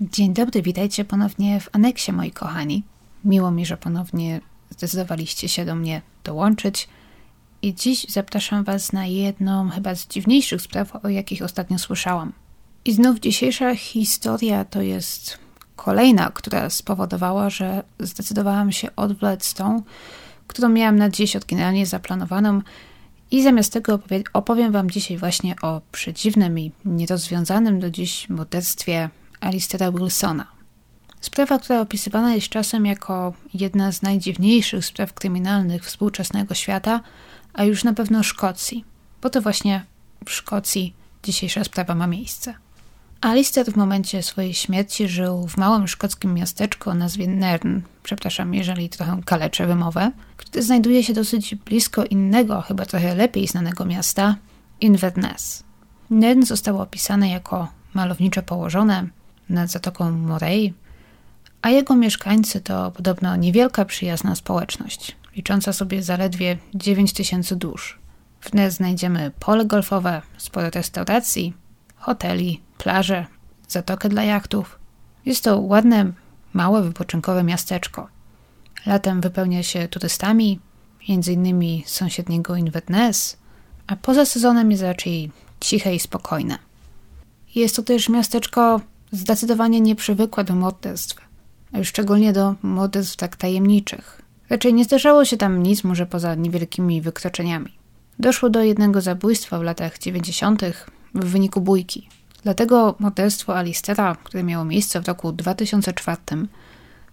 Dzień dobry, witajcie ponownie w aneksie, moi kochani. Miło mi, że ponownie zdecydowaliście się do mnie dołączyć. I dziś zapraszam Was na jedną chyba z dziwniejszych spraw, o jakich ostatnio słyszałam. I znów dzisiejsza historia to jest kolejna, która spowodowała, że zdecydowałam się odwlec tą, którą miałam na dziś oryginalnie zaplanowaną. I zamiast tego opowiem Wam dzisiaj właśnie o przedziwnym i nierozwiązanym do dziś morderstwie Alistera Wilsona. Sprawa, która opisywana jest czasem jako jedna z najdziwniejszych spraw kryminalnych współczesnego świata, a już na pewno Szkocji, bo to właśnie w Szkocji dzisiejsza sprawa ma miejsce. Alistair w momencie swojej śmierci żył w małym szkockim miasteczku o nazwie Nern, przepraszam, jeżeli trochę kaleczę wymowę, które znajduje się dosyć blisko innego, chyba trochę lepiej znanego miasta, Inverness. Nern zostało opisane jako malowniczo położone nad Zatoką Morey, a jego mieszkańcy to podobno niewielka przyjazna społeczność, licząca sobie zaledwie 9 tysięcy dusz. W niej znajdziemy pole golfowe, sporo restauracji, hoteli, plaże, zatokę dla jachtów. Jest to ładne, małe, wypoczynkowe miasteczko. Latem wypełnia się turystami, m.in. z sąsiedniego Inverness, a poza sezonem jest raczej ciche i spokojne. Jest to też miasteczko zdecydowanie nieprzywykłe do morderstw, szczególnie do morderstw tak tajemniczych. Raczej nie zdarzało się tam nic, może poza niewielkimi wykroczeniami. Doszło do jednego zabójstwa w latach 90. w wyniku bójki. Dlatego morderstwo Alistera, które miało miejsce w roku 2004,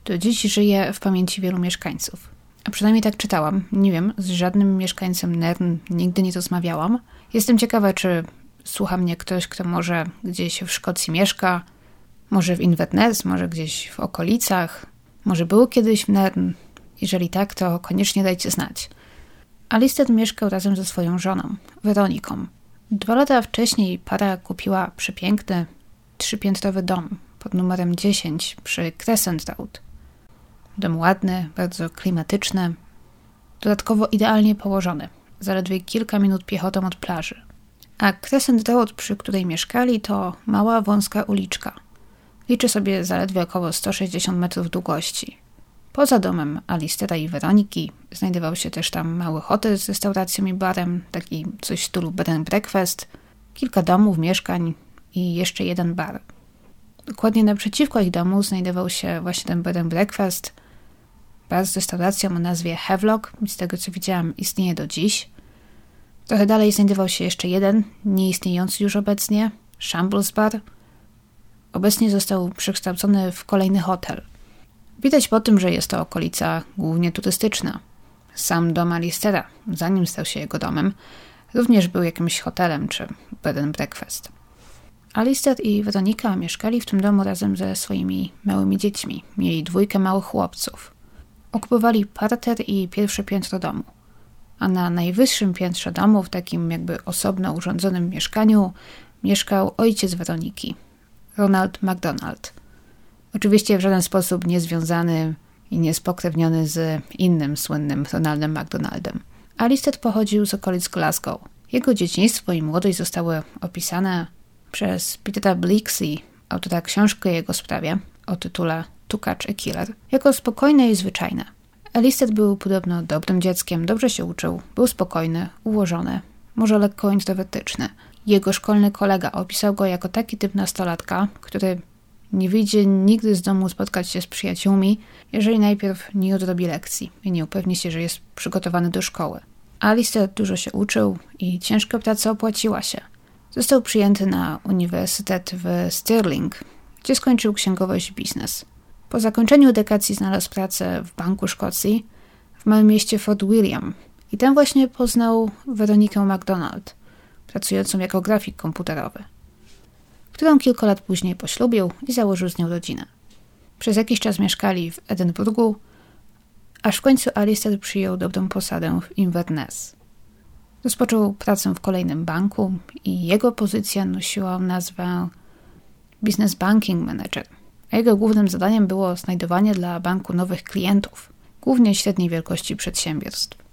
do dziś żyje w pamięci wielu mieszkańców. A przynajmniej tak czytałam. Nie wiem, z żadnym mieszkańcem Nern nigdy nie rozmawiałam. Jestem ciekawa, czy słucha mnie ktoś, kto może gdzieś w Szkocji mieszka, może w Inverness, może gdzieś w okolicach, może był kiedyś w Nern. Jeżeli tak, to koniecznie dajcie znać. Alistair mieszkał razem ze swoją żoną, Weroniką. Dwa lata wcześniej para kupiła przepiękny, trzypiętrowy dom pod numerem 10 przy Crescent Road. Dom ładny, bardzo klimatyczny, dodatkowo idealnie położony, zaledwie kilka minut piechotą od plaży. A Crescent Road, przy której mieszkali, to mała, wąska uliczka. Liczy sobie zaledwie około 160 metrów długości. Poza domem Alistera i Weroniki znajdował się też tam mały hotel z restauracją i barem, taki coś w stylu bed and breakfast, kilka domów, mieszkań i jeszcze jeden bar. Dokładnie naprzeciwko ich domu znajdował się właśnie ten bed and breakfast, bar z restauracją o nazwie Havelock, z tego co widziałam istnieje do dziś. Trochę dalej znajdował się jeszcze jeden, nieistniejący już obecnie, Shambles Bar. Obecnie został przekształcony w kolejny hotel – Widać po tym, że jest to okolica głównie turystyczna. Sam dom Alistera, zanim stał się jego domem, również był jakimś hotelem czy bed and breakfast. Alister i Weronika mieszkali w tym domu razem ze swoimi małymi dziećmi. Mieli dwójkę małych chłopców. Okupowali parter i pierwsze piętro domu. A na najwyższym piętrze domu, w takim jakby osobno urządzonym mieszkaniu, mieszkał ojciec Weroniki, Ronald MacDonald – Oczywiście w żaden sposób nie związany i niespokrewniony z innym słynnym Ronaldem McDonaldem. Alistair pochodził z okolic Glasgow. Jego dzieciństwo i młodość zostały opisane przez Petera Blixey, autora książki o jego sprawie o tytule Catch a Killer, jako spokojne i zwyczajne. Alistair był podobno dobrym dzieckiem, dobrze się uczył, był spokojny, ułożony, może lekko introwertyczny. Jego szkolny kolega opisał go jako taki typ nastolatka, który nie wyjdzie nigdy z domu spotkać się z przyjaciółmi, jeżeli najpierw nie odrobi lekcji i nie upewni się, że jest przygotowany do szkoły. Alistair dużo się uczył i ciężka praca opłaciła się. Został przyjęty na uniwersytet w Stirling, gdzie skończył księgowość i biznes. Po zakończeniu edukacji znalazł pracę w Banku Szkocji w małym mieście Fort William i tam właśnie poznał Weronikę MacDonald, pracującą jako grafik komputerowy którą kilka lat później poślubił i założył z nią rodzinę. Przez jakiś czas mieszkali w Edynburgu, aż w końcu Alistair przyjął dobrą posadę w Inverness. Rozpoczął pracę w kolejnym banku i jego pozycja nosiła nazwę Business Banking Manager, a jego głównym zadaniem było znajdowanie dla banku nowych klientów, głównie średniej wielkości przedsiębiorstw.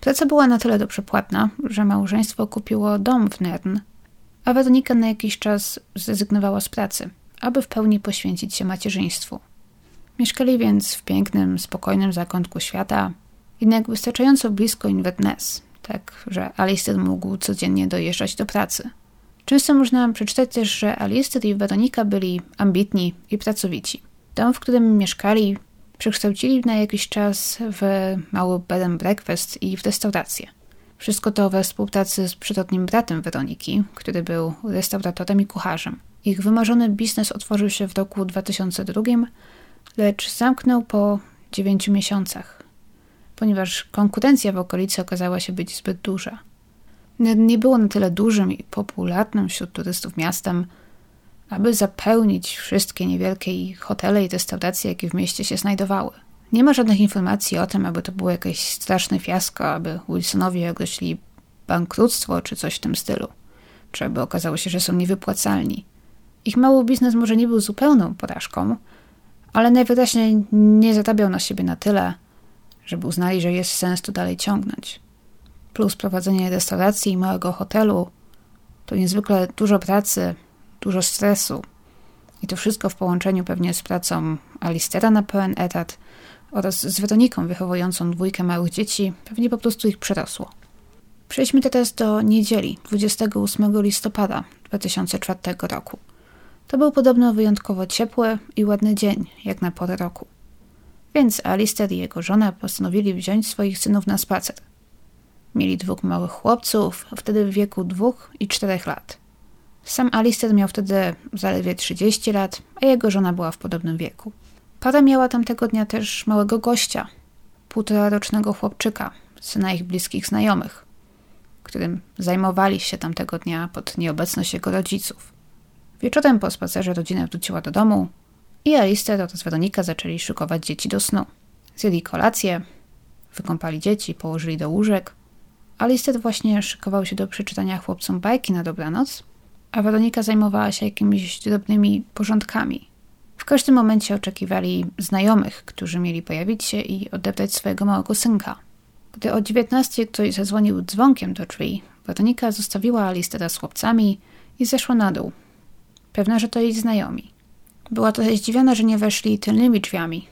Praca była na tyle dobrze płatna, że małżeństwo kupiło dom w Nern a Weronika na jakiś czas zrezygnowała z pracy, aby w pełni poświęcić się macierzyństwu. Mieszkali więc w pięknym, spokojnym zakątku świata, jednak wystarczająco blisko Inverness, tak że Alistair mógł codziennie dojeżdżać do pracy. Często można przeczytać też, że Alistair i Weronika byli ambitni i pracowici. Dom, w którym mieszkali, przekształcili na jakiś czas w mały bed and breakfast i w restaurację. Wszystko to we współpracy z przyrodnim bratem Weroniki, który był restauratorem i kucharzem. Ich wymarzony biznes otworzył się w roku 2002, lecz zamknął po 9 miesiącach, ponieważ konkurencja w okolicy okazała się być zbyt duża. Nie było na tyle dużym i popularnym wśród turystów miastem, aby zapełnić wszystkie niewielkie hotele i restauracje, jakie w mieście się znajdowały. Nie ma żadnych informacji o tym, aby to było jakieś straszne fiasko, aby Wilsonowi ogłosili bankructwo czy coś w tym stylu, czy aby okazało się, że są niewypłacalni. Ich mały biznes może nie był zupełną porażką, ale najwyraźniej nie zatabiał na siebie na tyle, żeby uznali, że jest sens to dalej ciągnąć. Plus prowadzenie restauracji i małego hotelu to niezwykle dużo pracy, dużo stresu. I to wszystko w połączeniu pewnie z pracą Alistera na pełen etat oraz z Weroniką wychowującą dwójkę małych dzieci, pewnie po prostu ich przerosło. Przejdźmy teraz do niedzieli, 28 listopada 2004 roku. To był podobno wyjątkowo ciepły i ładny dzień, jak na porę roku. Więc Alister i jego żona postanowili wziąć swoich synów na spacer. Mieli dwóch małych chłopców, wtedy w wieku dwóch i czterech lat. Sam Alister miał wtedy zaledwie 30 lat, a jego żona była w podobnym wieku. Para miała tamtego dnia też małego gościa, półtora rocznego chłopczyka, syna ich bliskich znajomych, którym zajmowali się tamtego dnia pod nieobecność jego rodziców. Wieczorem po spacerze rodzina wróciła do domu i Alister oraz Weronika zaczęli szykować dzieci do snu. Zjedli kolację, wykąpali dzieci, położyli do łóżek. Alister właśnie szykował się do przeczytania chłopcom bajki na dobranoc, a Weronika zajmowała się jakimiś drobnymi porządkami. W każdym momencie oczekiwali znajomych, którzy mieli pojawić się i odebrać swojego małego synka. Gdy o 19 ktoś zadzwonił dzwonkiem do drzwi, Weronika zostawiła listę z chłopcami i zeszła na dół. Pewna, że to jej znajomi. Była trochę zdziwiona, że nie weszli tylnymi drzwiami,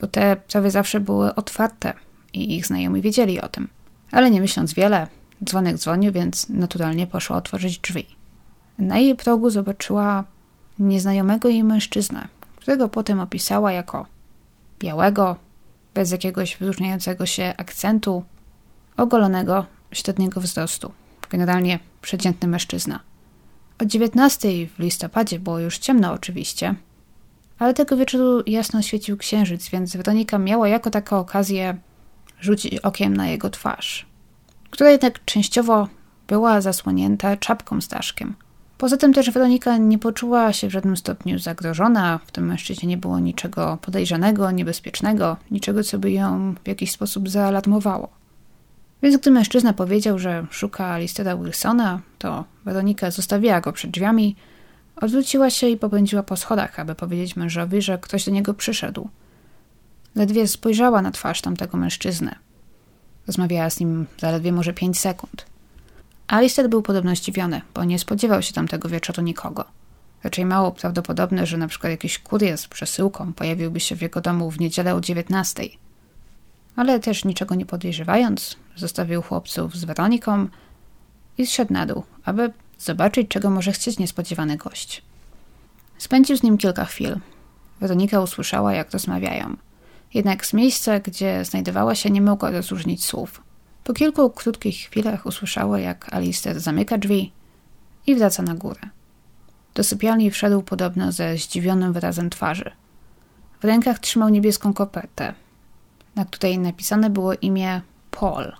bo te prawie zawsze były otwarte i ich znajomi wiedzieli o tym. Ale nie myśląc wiele, dzwonek dzwonił, więc naturalnie poszła otworzyć drzwi. Na jej progu zobaczyła nieznajomego jej mężczyznę, którego potem opisała jako białego, bez jakiegoś wyróżniającego się akcentu, ogolonego, średniego wzrostu. Generalnie przeciętny mężczyzna. O 19 w listopadzie było już ciemno oczywiście, ale tego wieczoru jasno świecił księżyc, więc Weronika miała jako taką okazję rzucić okiem na jego twarz, która jednak częściowo była zasłonięta czapką z daszkiem – Poza tym też Weronika nie poczuła się w żadnym stopniu zagrożona. W tym mężczyźnie nie było niczego podejrzanego, niebezpiecznego, niczego, co by ją w jakiś sposób zaalarmowało. Więc gdy mężczyzna powiedział, że szuka Alistera Wilsona, to Weronika zostawiła go przed drzwiami, odwróciła się i popędziła po schodach, aby powiedzieć mężowi, że ktoś do niego przyszedł. Ledwie spojrzała na twarz tamtego mężczyznę. Rozmawiała z nim zaledwie może pięć sekund. Alistair był podobno zdziwiony, bo nie spodziewał się tamtego wieczoru nikogo. Raczej mało prawdopodobne, że na przykład jakiś kurier z przesyłką pojawiłby się w jego domu w niedzielę o 19. Ale też niczego nie podejrzewając, zostawił chłopców z Weroniką i zszedł na dół, aby zobaczyć, czego może chcieć niespodziewany gość. Spędził z nim kilka chwil. Weronika usłyszała, jak rozmawiają. Jednak z miejsca, gdzie znajdowała się, nie mogła rozróżnić słów. Po kilku krótkich chwilach usłyszała, jak Alister zamyka drzwi i wraca na górę. Do sypialni wszedł podobno ze zdziwionym wyrazem twarzy. W rękach trzymał niebieską kopertę, na której napisane było imię Paul.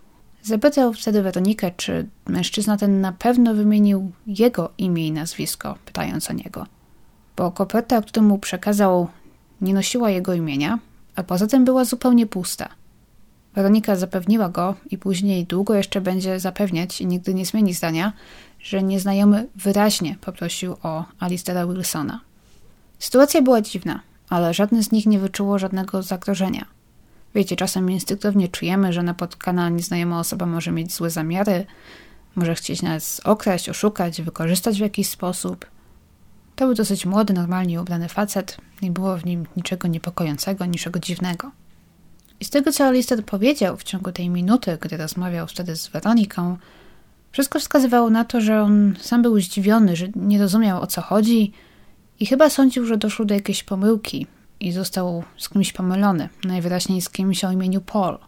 Zapytał wtedy Weronikę, czy mężczyzna ten na pewno wymienił jego imię i nazwisko, pytając o niego. Bo koperta, którą mu przekazał, nie nosiła jego imienia, a poza tym była zupełnie pusta. Weronika zapewniła go i później długo jeszcze będzie zapewniać i nigdy nie zmieni zdania, że nieznajomy wyraźnie poprosił o Alistera Wilsona. Sytuacja była dziwna, ale żadne z nich nie wyczuło żadnego zagrożenia. Wiecie, czasem instynktownie czujemy, że napotkana nieznajoma osoba może mieć złe zamiary, może chcieć nas okraść, oszukać, wykorzystać w jakiś sposób. To był dosyć młody, normalnie ubrany facet. Nie było w nim niczego niepokojącego, niczego dziwnego. I z tego, co Alistair powiedział w ciągu tej minuty, gdy rozmawiał wtedy z Weroniką, wszystko wskazywało na to, że on sam był zdziwiony, że nie rozumiał o co chodzi i chyba sądził, że doszło do jakiejś pomyłki i został z kimś pomylony, najwyraźniej z kimś o imieniu Paul.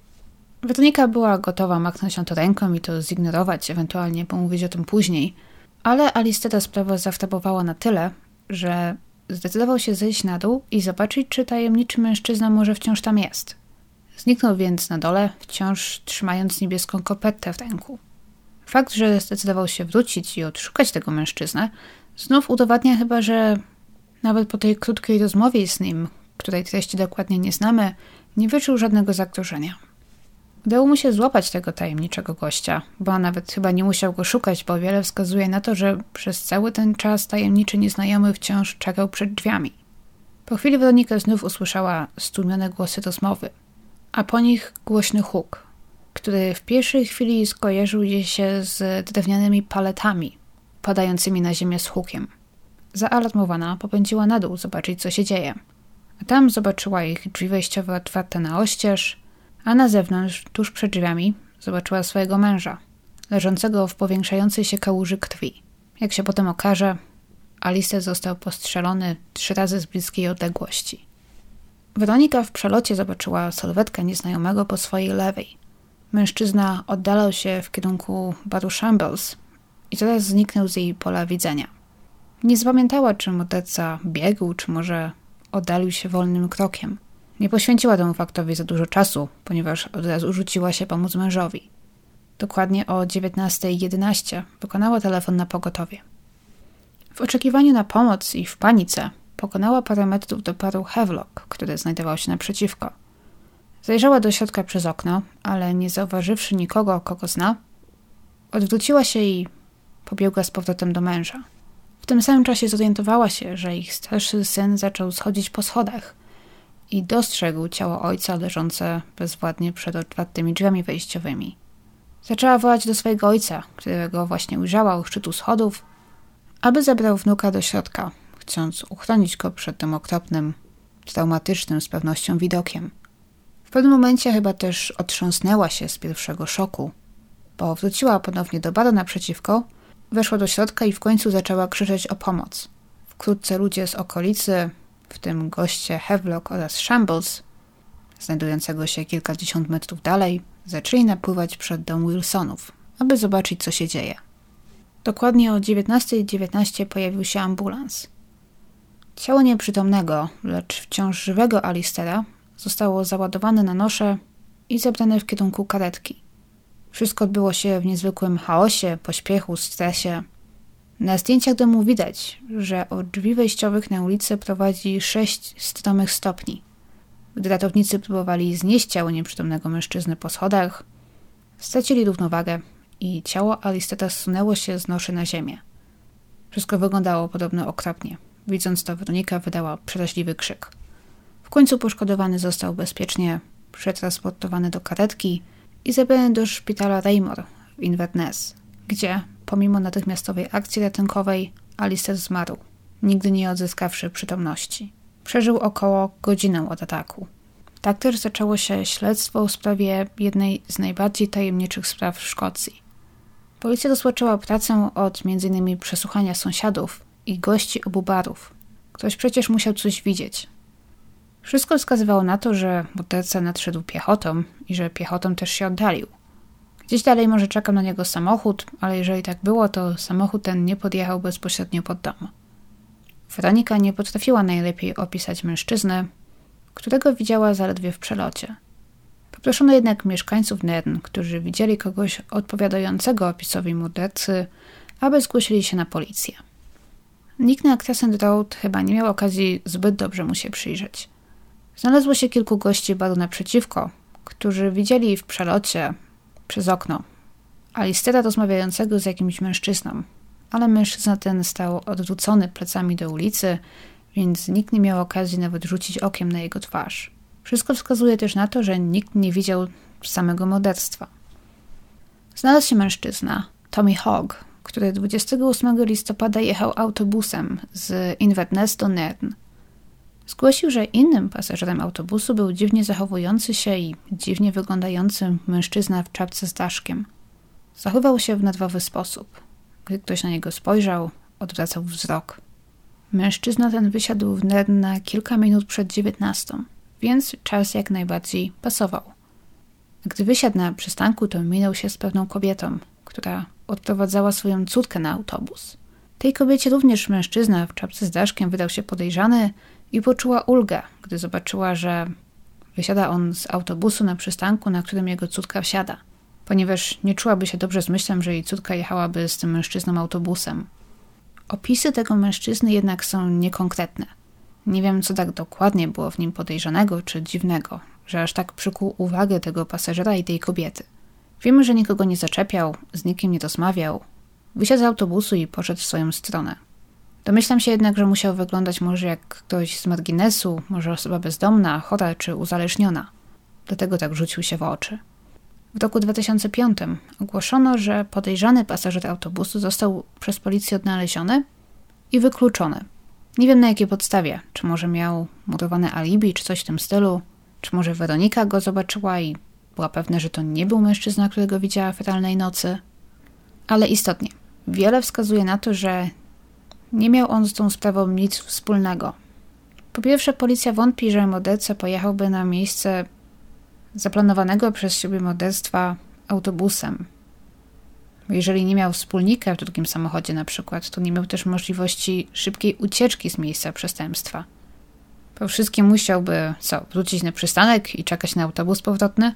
Weronika była gotowa machnąć na to ręką i to zignorować, ewentualnie pomówić o tym później, ale Alistera sprawa zaftabowała na tyle, że zdecydował się zejść na dół i zobaczyć, czy tajemniczy mężczyzna może wciąż tam jest. Zniknął więc na dole, wciąż trzymając niebieską kopetę w ręku. Fakt, że zdecydował się wrócić i odszukać tego mężczyznę, znów udowadnia chyba, że nawet po tej krótkiej rozmowie z nim, której treści dokładnie nie znamy, nie wyczuł żadnego zagrożenia. Udało mu się złapać tego tajemniczego gościa, bo nawet chyba nie musiał go szukać, bo wiele wskazuje na to, że przez cały ten czas tajemniczy nieznajomy wciąż czekał przed drzwiami. Po chwili Weronika znów usłyszała stłumione głosy rozmowy, a po nich głośny huk, który w pierwszej chwili skojarzył się z drewnianymi paletami padającymi na ziemię z hukiem. Zaalarmowana popędziła na dół zobaczyć, co się dzieje. A tam zobaczyła ich drzwi wejściowe otwarte na oścież, a na zewnątrz, tuż przed drzwiami, zobaczyła swojego męża, leżącego w powiększającej się kałuży krwi. Jak się potem okaże, Alice został postrzelony trzy razy z bliskiej odległości. Weronika w przelocie zobaczyła sylwetkę nieznajomego po swojej lewej. Mężczyzna oddalał się w kierunku baru Shambles i zaraz zniknął z jej pola widzenia. Nie zapamiętała, czy morderca biegł, czy może oddalił się wolnym krokiem. Nie poświęciła temu faktowi za dużo czasu, ponieważ od razu rzuciła się pomóc mężowi. Dokładnie o 19.11 wykonała telefon na pogotowie. W oczekiwaniu na pomoc i w panice pokonała parę metrów do paru Hevlock, który znajdował się naprzeciwko. Zajrzała do środka przez okno, ale nie zauważywszy nikogo, kogo zna, odwróciła się i pobiegła z powrotem do męża. W tym samym czasie zorientowała się, że ich starszy syn zaczął schodzić po schodach i dostrzegł ciało ojca leżące bezwładnie przed otwartymi drzwiami wejściowymi. Zaczęła wołać do swojego ojca, którego właśnie ujrzała u szczytu schodów, aby zabrał wnuka do środka, chcąc uchronić go przed tym okropnym, traumatycznym z pewnością widokiem. W pewnym momencie chyba też otrząsnęła się z pierwszego szoku, bo wróciła ponownie do baru naprzeciwko, weszła do środka i w końcu zaczęła krzyczeć o pomoc. Wkrótce ludzie z okolicy, w tym goście Havelock oraz Shambles, znajdującego się kilkadziesiąt metrów dalej, zaczęli napływać przed dom Wilsonów, aby zobaczyć, co się dzieje. Dokładnie o 19.19 .19 pojawił się ambulans. Ciało nieprzytomnego, lecz wciąż żywego Alistera zostało załadowane na nosze i zebrane w kierunku karetki. Wszystko odbyło się w niezwykłym chaosie, pośpiechu, stresie. Na zdjęciach domu widać, że od drzwi wejściowych na ulicę prowadzi sześć stromych stopni. Gdy ratownicy próbowali znieść ciało nieprzytomnego mężczyzny po schodach, stracili równowagę i ciało Alisteta zsunęło się z noszy na ziemię. Wszystko wyglądało podobno okropnie. Widząc to, Weronika wydała przeraźliwy krzyk. W końcu poszkodowany został bezpiecznie przetransportowany do karetki i zabrany do szpitala Raymore w Inverness, gdzie, pomimo natychmiastowej akcji ratunkowej, Alistair zmarł, nigdy nie odzyskawszy przytomności. Przeżył około godzinę od ataku. Tak też zaczęło się śledztwo w sprawie jednej z najbardziej tajemniczych spraw w Szkocji. Policja rozpoczęła pracę od m.in. przesłuchania sąsiadów i gości obu barów. Ktoś przecież musiał coś widzieć. Wszystko wskazywało na to, że morderca nadszedł piechotą i że piechotą też się oddalił. Gdzieś dalej może czekał na niego samochód, ale jeżeli tak było, to samochód ten nie podjechał bezpośrednio pod dom. Weronika nie potrafiła najlepiej opisać mężczyznę, którego widziała zaledwie w przelocie. Poproszono jednak mieszkańców Nern, którzy widzieli kogoś odpowiadającego opisowi mordercy, aby zgłosili się na policję. Nikt na Crescent Road chyba nie miał okazji zbyt dobrze mu się przyjrzeć. Znalazło się kilku gości baru naprzeciwko, którzy widzieli w przelocie przez okno Alistera rozmawiającego z jakimś mężczyzną, ale mężczyzna ten stał odwrócony plecami do ulicy, więc nikt nie miał okazji nawet rzucić okiem na jego twarz. Wszystko wskazuje też na to, że nikt nie widział samego morderstwa. Znalazł się mężczyzna, Tommy Hogg, który 28 listopada jechał autobusem z Inverness do Nern. Zgłosił, że innym pasażerem autobusu był dziwnie zachowujący się i dziwnie wyglądający mężczyzna w czapce z daszkiem. Zachowywał się w nerwowy sposób. Gdy ktoś na niego spojrzał, odwracał wzrok. Mężczyzna ten wysiadł w Nern na kilka minut przed dziewiętnastą, więc czas jak najbardziej pasował. Gdy wysiadł na przystanku, to minął się z pewną kobietą, która odprowadzała swoją córkę na autobus. Tej kobiecie również mężczyzna w czapce z daszkiem wydał się podejrzany i poczuła ulgę, gdy zobaczyła, że wysiada on z autobusu na przystanku, na którym jego córka wsiada, ponieważ nie czułaby się dobrze z myślą, że jej córka jechałaby z tym mężczyzną autobusem. Opisy tego mężczyzny jednak są niekonkretne. Nie wiem, co tak dokładnie było w nim podejrzanego czy dziwnego, że aż tak przykuł uwagę tego pasażera i tej kobiety. Wiemy, że nikogo nie zaczepiał, z nikim nie rozmawiał. Wysiadł z autobusu i poszedł w swoją stronę. Domyślam się jednak, że musiał wyglądać może jak ktoś z marginesu, może osoba bezdomna, chora czy uzależniona. Dlatego tak rzucił się w oczy. W roku 2005 ogłoszono, że podejrzany pasażer autobusu został przez policję odnaleziony i wykluczony. Nie wiem na jakiej podstawie, czy może miał murowane alibi, czy coś w tym stylu, czy może Weronika go zobaczyła i była pewna, że to nie był mężczyzna, którego widziała fatalnej nocy. Ale istotnie, wiele wskazuje na to, że nie miał on z tą sprawą nic wspólnego. Po pierwsze, policja wątpi, że morderca pojechałby na miejsce zaplanowanego przez siebie morderstwa autobusem. Jeżeli nie miał wspólnika w drugim samochodzie na przykład, to nie miał też możliwości szybkiej ucieczki z miejsca przestępstwa. Po wszystkim musiałby, co, wrócić na przystanek i czekać na autobus powrotny?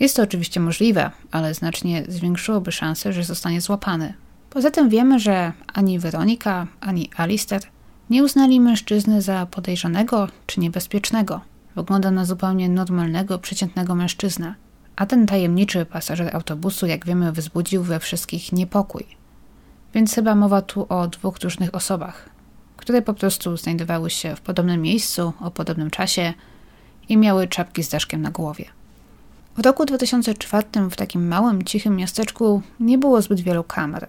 Jest to oczywiście możliwe, ale znacznie zwiększyłoby szanse, że zostanie złapany. Poza tym wiemy, że ani Weronika, ani Alister nie uznali mężczyzny za podejrzanego czy niebezpiecznego. Wygląda na zupełnie normalnego, przeciętnego mężczyznę. A ten tajemniczy pasażer autobusu, jak wiemy, wzbudził we wszystkich niepokój. Więc chyba mowa tu o dwóch różnych osobach, które po prostu znajdowały się w podobnym miejscu, o podobnym czasie i miały czapki z daszkiem na głowie. W roku 2004 w takim małym, cichym miasteczku nie było zbyt wielu kamer.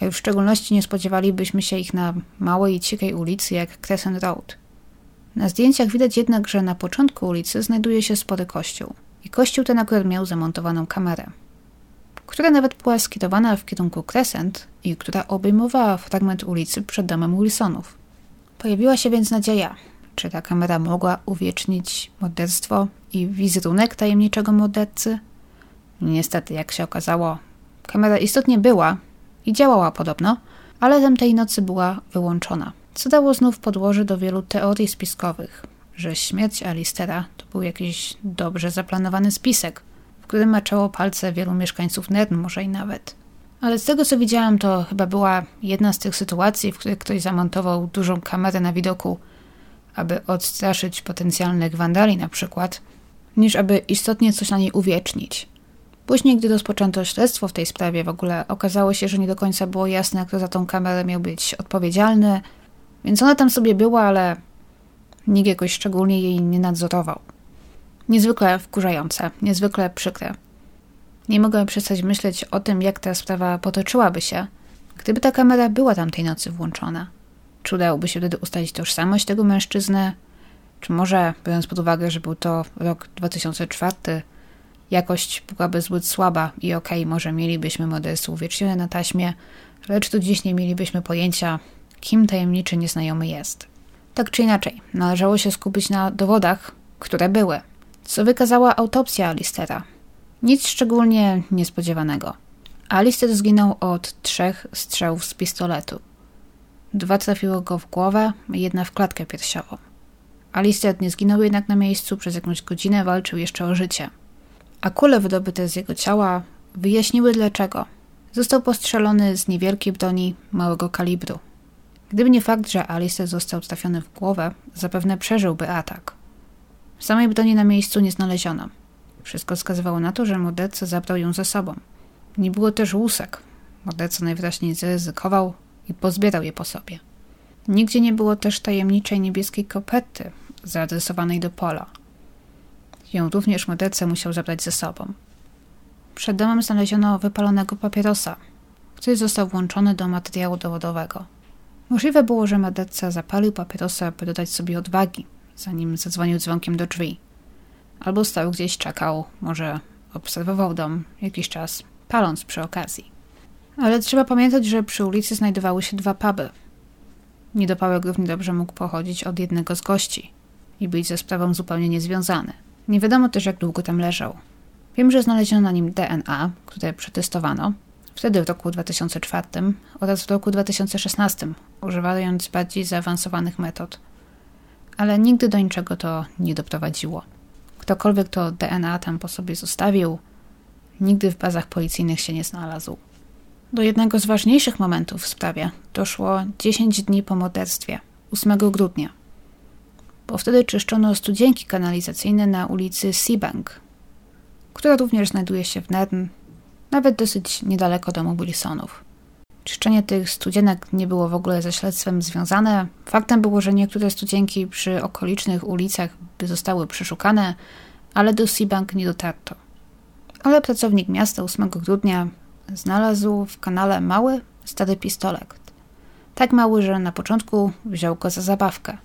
A już w szczególności nie spodziewalibyśmy się ich na małej i cichej ulicy jak Crescent Road. Na zdjęciach widać jednak, że na początku ulicy znajduje się spory kościół. I kościół ten akurat miał zamontowaną kamerę, która nawet była skierowana w kierunku Crescent i która obejmowała fragment ulicy przed domem Wilsonów. Pojawiła się więc nadzieja, czy ta kamera mogła uwiecznić morderstwo i wizerunek tajemniczego mordercy? Niestety, jak się okazało, kamera istotnie była i działała podobno, ale tamtej nocy była wyłączona, co dało znów podłoże do wielu teorii spiskowych, że śmierć Alistera to był jakiś dobrze zaplanowany spisek, w którym maczało palce wielu mieszkańców Nern, może i nawet. Ale z tego co widziałam, to chyba była jedna z tych sytuacji, w których ktoś zamontował dużą kamerę na widoku aby odstraszyć potencjalnych wandali na przykład, niż aby istotnie coś na niej uwiecznić. Później, gdy rozpoczęto śledztwo w tej sprawie, w ogóle okazało się, że nie do końca było jasne, kto za tą kamerę miał być odpowiedzialny, więc ona tam sobie była, ale nikt jakoś szczególnie jej nie nadzorował. Niezwykle wkurzające, niezwykle przykre. Nie mogę przestać myśleć o tym, jak ta sprawa potoczyłaby się, gdyby ta kamera była tamtej nocy włączona. Czy udałoby się wtedy ustalić tożsamość tego mężczyzny? Czy może, biorąc pod uwagę, że był to rok 2004, jakość byłaby zbyt słaba i okej, okay, może mielibyśmy morderstwo uwiecznione na taśmie, lecz tu dziś nie mielibyśmy pojęcia, kim tajemniczy nieznajomy jest. Tak czy inaczej, należało się skupić na dowodach, które były. Co wykazała autopsja Alistera? Nic szczególnie niespodziewanego. Alister zginął od trzech strzałów z pistoletu. Dwa trafiło go w głowę, jedna w klatkę piersiową. Alister nie zginął jednak na miejscu, przez jakąś godzinę walczył jeszcze o życie. A kule wydobyte z jego ciała wyjaśniły dlaczego. Został postrzelony z niewielkiej broni małego kalibru. Gdyby nie fakt, że Alister został trafiony w głowę, zapewne przeżyłby atak. Samej broni na miejscu nie znaleziono. Wszystko wskazywało na to, że morderca zabrał ją ze sobą. Nie było też łusek. Morderca najwyraźniej zaryzykował, i pozbierał je po sobie. Nigdzie nie było też tajemniczej niebieskiej kopety zaadresowanej do Pola. Ją również morderca musiał zabrać ze sobą. Przed domem znaleziono wypalonego papierosa, który został włączony do materiału dowodowego. Możliwe było, że morderca zapalił papierosa, by dodać sobie odwagi, zanim zadzwonił dzwonkiem do drzwi. Albo stał gdzieś, czekał, może obserwował dom jakiś czas, paląc przy okazji. Ale trzeba pamiętać, że przy ulicy znajdowały się dwa puby. Niedopałek równie dobrze mógł pochodzić od jednego z gości i być ze sprawą zupełnie niezwiązany. Nie wiadomo też, jak długo tam leżał. Wiem, że znaleziono na nim DNA, które przetestowano, wtedy w roku 2004 oraz w roku 2016, używając bardziej zaawansowanych metod. Ale nigdy do niczego to nie doprowadziło. Ktokolwiek to DNA tam po sobie zostawił, nigdy w bazach policyjnych się nie znalazł. Do jednego z ważniejszych momentów w sprawie doszło 10 dni po morderstwie, 8 grudnia. Bo wtedy czyszczono studzienki kanalizacyjne na ulicy Seabank, która również znajduje się w Nern, nawet dosyć niedaleko domu Wilsonów. Czyszczenie tych studzienek nie było w ogóle ze śledztwem związane. Faktem było, że niektóre studzienki przy okolicznych ulicach by zostały przeszukane, ale do Seabank nie dotarto. Ale pracownik miasta 8 grudnia znalazł w kanale mały, stary pistolet. Tak mały, że na początku wziął go za zabawkę.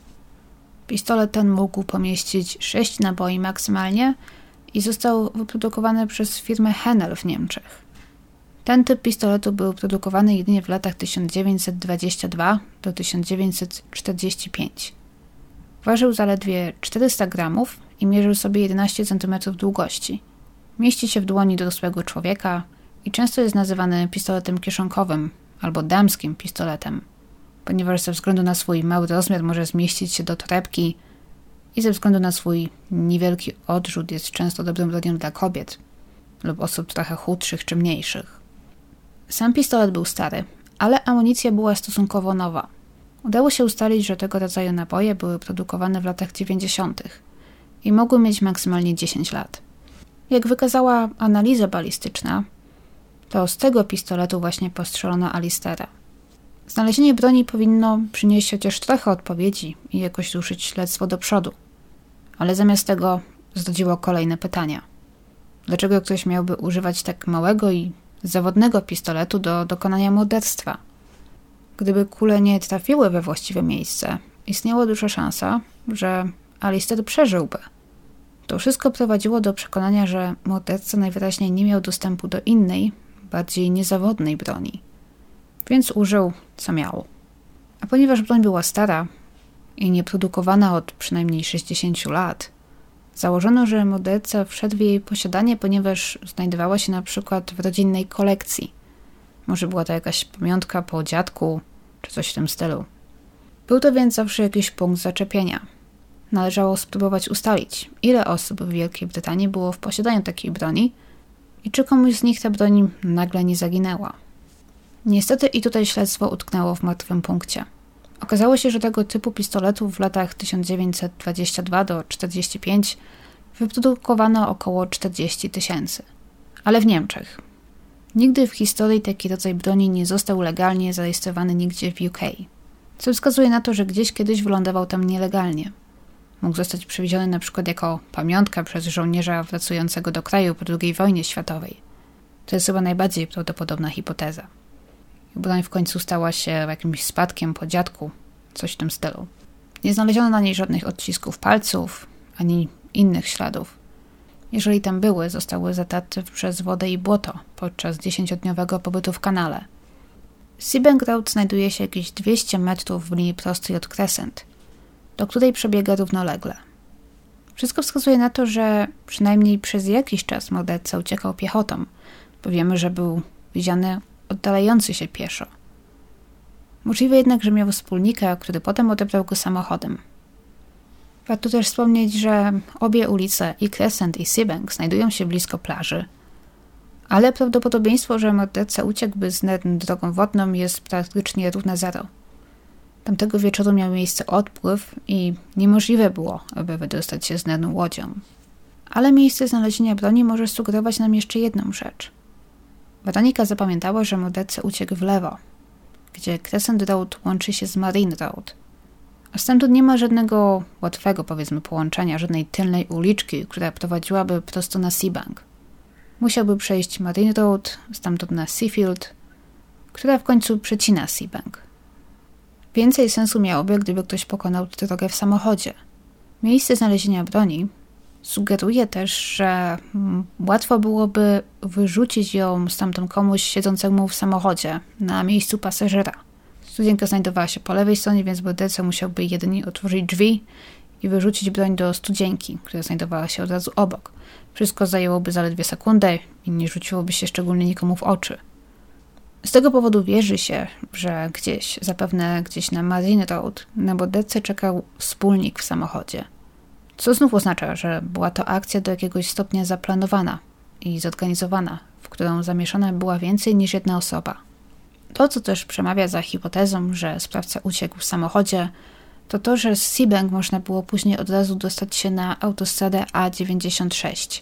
Pistolet ten mógł pomieścić 6 naboi maksymalnie i został wyprodukowany przez firmę Henel w Niemczech. Ten typ pistoletu był produkowany jedynie w latach 1922 do 1945. Ważył zaledwie 400 gramów i mierzył sobie 11 cm długości. Mieści się w dłoni dorosłego człowieka i często jest nazywany pistoletem kieszonkowym albo damskim pistoletem, ponieważ ze względu na swój mały rozmiar może zmieścić się do torebki i ze względu na swój niewielki odrzut jest często dobrym bronią dla kobiet lub osób trochę chudszych czy mniejszych. Sam pistolet był stary, ale amunicja była stosunkowo nowa. Udało się ustalić, że tego rodzaju naboje były produkowane w latach 90. i mogły mieć maksymalnie 10 lat. Jak wykazała analiza balistyczna, to z tego pistoletu właśnie postrzelono Alistera. Znalezienie broni powinno przynieść chociaż trochę odpowiedzi i jakoś ruszyć śledztwo do przodu. Ale zamiast tego zdodziło kolejne pytania. Dlaczego ktoś miałby używać tak małego i zawodnego pistoletu do dokonania morderstwa? Gdyby kule nie trafiły we właściwe miejsce, istniała duża szansa, że Alister przeżyłby. To wszystko prowadziło do przekonania, że morderca najwyraźniej nie miał dostępu do innej, bardziej niezawodnej broni. Więc użył co miał. A ponieważ broń była stara i nieprodukowana od przynajmniej 60 lat, założono, że morderca wszedł w jej posiadanie, ponieważ znajdowała się na przykład w rodzinnej kolekcji. Może była to jakaś pamiątka po dziadku, czy coś w tym stylu. Był to więc zawsze jakiś punkt zaczepienia. Należało spróbować ustalić, ile osób w Wielkiej Brytanii było w posiadaniu takiej broni i czy komuś z nich ta broń nagle nie zaginęła. Niestety i tutaj śledztwo utknęło w martwym punkcie. Okazało się, że tego typu pistoletów w latach 1922 do 45 wyprodukowano około 40 tysięcy. Ale w Niemczech. Nigdy w historii taki rodzaj broni nie został legalnie zarejestrowany nigdzie w UK, co wskazuje na to, że gdzieś kiedyś wylądował tam nielegalnie. Mógł zostać przewieziony na przykład jako pamiątka przez żołnierza wracającego do kraju po II wojnie światowej. To jest chyba najbardziej prawdopodobna hipoteza. Broń w końcu stała się jakimś spadkiem po dziadku, coś w tym stylu. Nie znaleziono na niej żadnych odcisków palców, ani innych śladów. Jeżeli tam były, zostały zatarte przez wodę i błoto podczas dziesięciodniowego pobytu w kanale. Seabank Road znajduje się jakieś 200 metrów w linii prostej od Crescent, do której przebiega równolegle. Wszystko wskazuje na to, że przynajmniej przez jakiś czas morderca uciekał piechotą, bo wiemy, że był widziany oddalający się pieszo. Możliwe jednak, że miał wspólnika, który potem odebrał go samochodem. Warto też wspomnieć, że obie ulice, i Crescent i Seabank, znajdują się blisko plaży, ale prawdopodobieństwo, że morderca uciekłby z drogą wodną jest praktycznie równe zero. Tamtego wieczoru miał miejsce odpływ i niemożliwe było, aby wydostać się z Nernu łodzią. Ale miejsce znalezienia broni może sugerować nam jeszcze jedną rzecz – Weronika zapamiętała, że morderca uciekł w lewo, gdzie Crescent Road łączy się z Marine Road. A stamtąd nie ma żadnego łatwego, powiedzmy, połączenia, żadnej tylnej uliczki, która prowadziłaby prosto na Seabank. Musiałby przejść Marine Road, stamtąd na Seafield, która w końcu przecina Seabank. Więcej sensu miałoby, gdyby ktoś pokonał drogę w samochodzie. Miejsce znalezienia broni sugeruje też, że mm, łatwo byłoby wyrzucić ją stamtąd komuś siedzącemu w samochodzie na miejscu pasażera. Studienka znajdowała się po lewej stronie, więc morderca musiałby jedynie otworzyć drzwi i wyrzucić broń do studzienki, która znajdowała się od razu obok. Wszystko zajęłoby zaledwie sekundę i nie rzuciłoby się szczególnie nikomu w oczy. Z tego powodu wierzy się, że gdzieś, zapewne gdzieś na Marine Road, na mordercę czekał wspólnik w samochodzie. Co znów oznacza, że była to akcja do jakiegoś stopnia zaplanowana i zorganizowana, w którą zamieszana była więcej niż jedna osoba. To, co też przemawia za hipotezą, że sprawca uciekł w samochodzie, to to, że z Seabank można było później od razu dostać się na autostradę A96,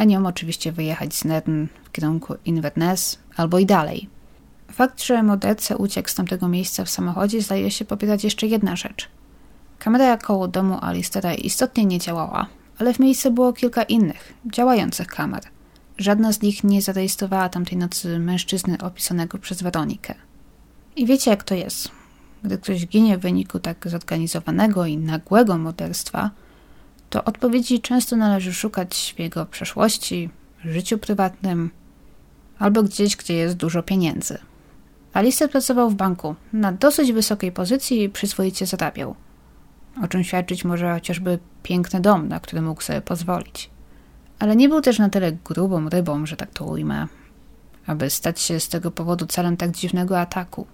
a nią oczywiście wyjechać z Nern w kierunku Inverness albo i dalej. Fakt, że morderca uciekł z tamtego miejsca w samochodzie zdaje się popierać jeszcze jedna rzecz. Kamera koło domu Alistera istotnie nie działała, ale w miejscu było kilka innych, działających kamer. Żadna z nich nie zarejestrowała tamtej nocy mężczyzny opisanego przez Weronikę. I wiecie jak to jest. Gdy ktoś ginie w wyniku tak zorganizowanego i nagłego morderstwa, to odpowiedzi często należy szukać w jego przeszłości, życiu prywatnym albo gdzieś, gdzie jest dużo pieniędzy. Alister pracował w banku na dosyć wysokiej pozycji i przyzwoicie zarabiał, o czym świadczyć może chociażby piękny dom, na który mógł sobie pozwolić. Ale nie był też na tyle grubą rybą, że tak to ujmę, aby stać się z tego powodu celem tak dziwnego ataku.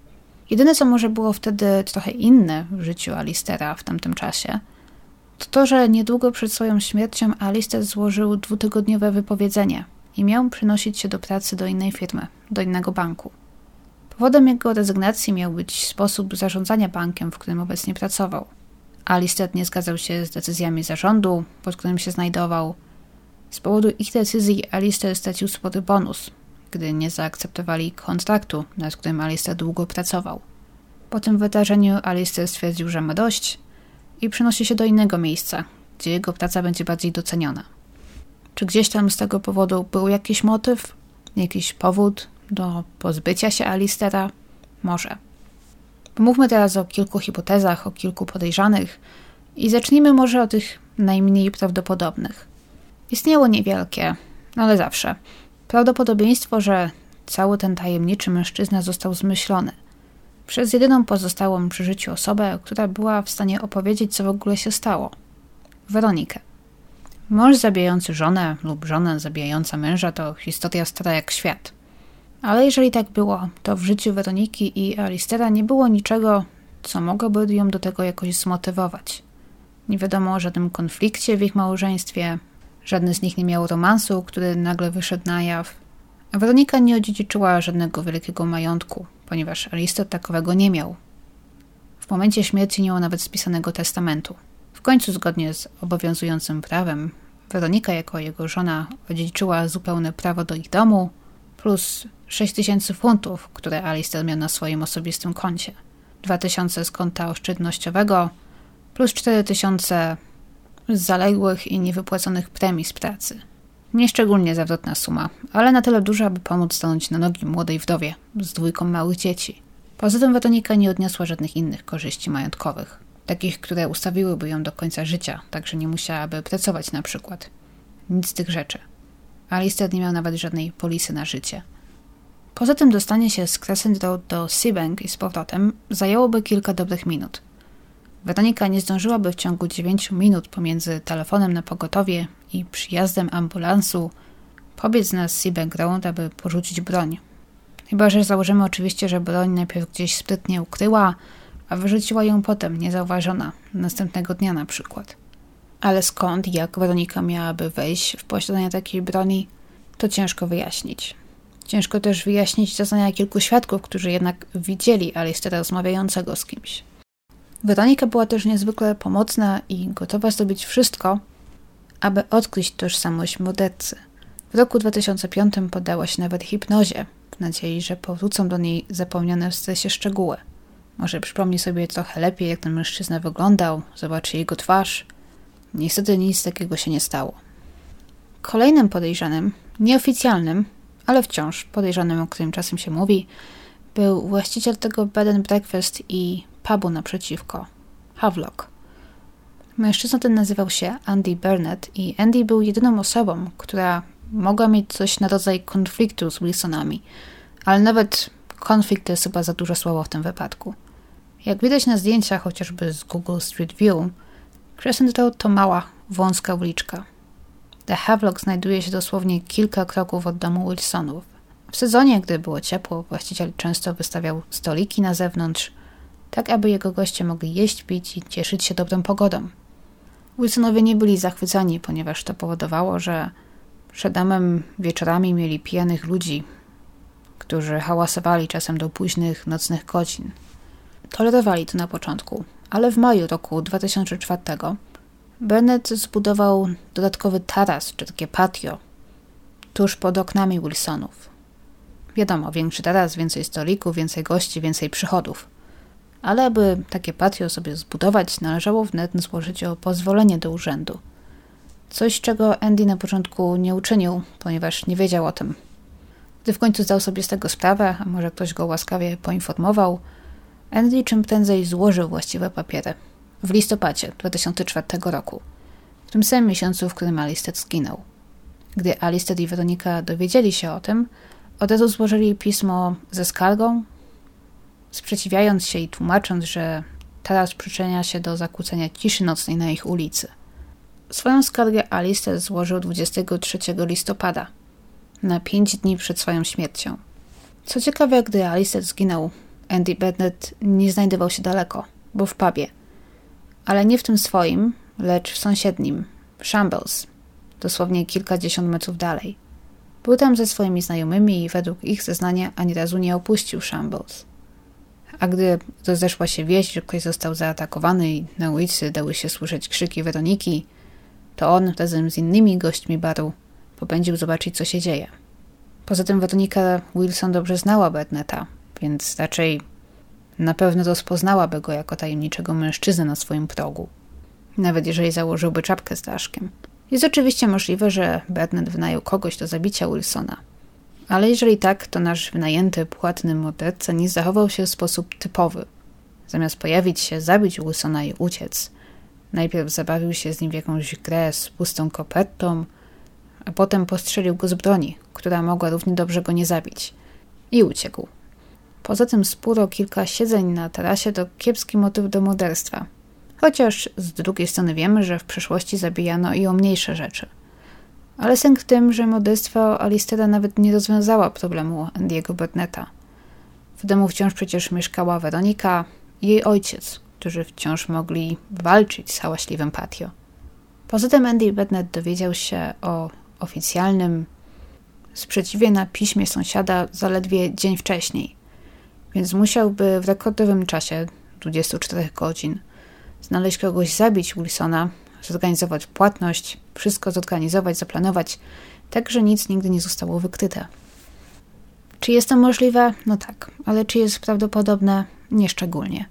Jedyne, co może było wtedy trochę inne w życiu Alistera w tamtym czasie, to że niedługo przed swoją śmiercią Alister złożył dwutygodniowe wypowiedzenie i miał przynosić się do pracy do innej firmy, do innego banku. Powodem jego rezygnacji miał być sposób zarządzania bankiem, w którym obecnie pracował. Alister nie zgadzał się z decyzjami zarządu, pod którym się znajdował. Z powodu ich decyzji Alister stracił spory bonus, gdy nie zaakceptowali kontraktu, nad którym Alistair długo pracował. Po tym wydarzeniu Alistair stwierdził, że ma dość i przenosi się do innego miejsca, gdzie jego praca będzie bardziej doceniona. Czy gdzieś tam z tego powodu był jakiś motyw, jakiś powód do pozbycia się Alistera? Może. Pomówmy teraz o kilku hipotezach, o kilku podejrzanych i zacznijmy może od tych najmniej prawdopodobnych. Istniało niewielkie, ale zawsze Prawdopodobieństwo, że cały ten tajemniczy mężczyzna został zmyślony przez jedyną pozostałą przy życiu osobę, która była w stanie opowiedzieć, co w ogóle się stało Weronikę. Mąż zabijający żonę lub żona zabijająca męża to historia stara jak świat. Ale jeżeli tak było, to w życiu Weroniki i Alistera nie było niczego, co mogłoby ją do tego jakoś zmotywować. Nie wiadomo o żadnym konflikcie w ich małżeństwie, Żadny z nich nie miał romansu, który nagle wyszedł na jaw. Weronika nie odziedziczyła żadnego wielkiego majątku, ponieważ Aristot takowego nie miał. W momencie śmierci nie miał nawet spisanego testamentu. W końcu, zgodnie z obowiązującym prawem, Weronika jako jego żona odziedziczyła zupełne prawo do ich domu, plus 6 tysięcy funtów, które Alistair miał na swoim osobistym koncie, 2 tysiące z konta oszczędnościowego, plus 4 tysiące z zaległych i niewypłaconych premii z pracy. Nieszczególnie zawrotna suma, ale na tyle duża, aby pomóc stanąć na nogi młodej wdowie z dwójką małych dzieci. Poza tym Weronika nie odniosła żadnych innych korzyści majątkowych, takich, które ustawiłyby ją do końca życia, tak że nie musiałaby pracować na przykład. Nic z tych rzeczy. Alistair nie miał nawet żadnej polisy na życie. Poza tym dostanie się z Crescent Road do Seabank i z powrotem zajęłoby kilka dobrych minut. Weronika nie zdążyłaby w ciągu 9 minut pomiędzy telefonem na pogotowie i przyjazdem ambulansu pobiec na Seabank Road, aby porzucić broń. Chyba, że założymy oczywiście, że broń najpierw gdzieś sprytnie ukryła, a wyrzuciła ją potem, niezauważona, następnego dnia na przykład. Ale skąd, jak Weronika miałaby wejść w posiadanie takiej broni, to ciężko wyjaśnić. Ciężko też wyjaśnić zeznania kilku świadków, którzy jednak widzieli Alistera rozmawiającego z kimś. Weronika była też niezwykle pomocna i gotowa zrobić wszystko, aby odkryć tożsamość mordercy. W roku 2005 poddała się nawet hipnozie, w nadziei, że powrócą do niej zapomniane w stresie szczegóły. Może przypomni sobie trochę lepiej, jak ten mężczyzna wyglądał, zobaczy jego twarz. Niestety nic takiego się nie stało. Kolejnym podejrzanym, nieoficjalnym, ale wciąż podejrzanym, o którym czasem się mówi, był właściciel tego bed and breakfast i pubu naprzeciwko, Havelock. Mężczyzna ten nazywał się Andy Burnett i Andy był jedyną osobą, która mogła mieć coś na rodzaj konfliktu z Wilsonami, ale nawet konflikt to jest chyba za dużo słowo w tym wypadku. Jak widać na zdjęciach chociażby z Google Street View, Crescent Road to mała, wąska uliczka. The Havelock znajduje się dosłownie kilka kroków od domu Wilsonów. W sezonie, gdy było ciepło, właściciel często wystawiał stoliki na zewnątrz, tak aby jego goście mogli jeść, pić i cieszyć się dobrą pogodą. Wilsonowie nie byli zachwycani, ponieważ to powodowało, że przed domem wieczorami mieli pijanych ludzi, którzy hałasowali czasem do późnych nocnych godzin. Tolerowali to na początku, ale w maju roku 2004 Bennett zbudował dodatkowy taras, czy takie patio, tuż pod oknami Wilsonów. Wiadomo, większy taras, więcej stolików, więcej gości, więcej przychodów. Ale aby takie patio sobie zbudować, należało wnet złożyć o pozwolenie do urzędu. Coś, czego Andy na początku nie uczynił, ponieważ nie wiedział o tym. Gdy w końcu zdał sobie z tego sprawę, a może ktoś go łaskawie poinformował, Andy czym prędzej złożył właściwe papiery. W listopadzie 2004 roku, w tym samym miesiącu, w którym Alistair zginął. Gdy Alistair i Weronika dowiedzieli się o tym, od razu złożyli pismo ze skargą, sprzeciwiając się i tłumacząc, że teraz przyczynia się do zakłócenia ciszy nocnej na ich ulicy. Swoją skargę Alistair złożył 23 listopada, na pięć dni przed swoją śmiercią. Co ciekawe, gdy Alistair zginął, Andy Bennett nie znajdował się daleko, był w pubie. Ale nie w tym swoim, lecz w sąsiednim, w Shambles, dosłownie kilkadziesiąt metrów dalej. Był tam ze swoimi znajomymi i według ich zeznania ani razu nie opuścił Shambles. A gdy rozeszła się wieść, że ktoś został zaatakowany i na ulicy dały się słyszeć krzyki Weroniki, to on razem z innymi gośćmi baru popędził zobaczyć, co się dzieje. Poza tym Weronika Wilson dobrze znała Berneta, więc raczej na pewno rozpoznałaby go jako tajemniczego mężczyznę na swoim progu, nawet jeżeli założyłby czapkę z daszkiem. Jest oczywiście możliwe, że Bernard wynajął kogoś do zabicia Wilsona. Ale jeżeli tak, to nasz wynajęty, płatny morderca nie zachował się w sposób typowy. Zamiast pojawić się, zabić Wilsona i uciec, najpierw zabawił się z nim w jakąś grę z pustą kopertą, a potem postrzelił go z broni, która mogła równie dobrze go nie zabić. I uciekł. Poza tym spóro kilka siedzeń na tarasie to kiepski motyw do morderstwa. Chociaż z drugiej strony wiemy, że w przeszłości zabijano i o mniejsze rzeczy. Ale sęk w tym, że morderstwo Alistera nawet nie rozwiązała problemu Andiego Burnetta. W domu wciąż przecież mieszkała Weronika i jej ojciec, którzy wciąż mogli walczyć z hałaśliwym patio. Poza tym Andy Burnett dowiedział się o oficjalnym sprzeciwie na piśmie sąsiada zaledwie dzień wcześniej, więc musiałby w rekordowym czasie 24 godzin znaleźć kogoś, zabić Wilsona, zorganizować płatność, wszystko zorganizować, zaplanować, tak że nic nigdy nie zostało wykryte. Czy jest to możliwe? No tak, ale czy jest prawdopodobne? Nieszczególnie.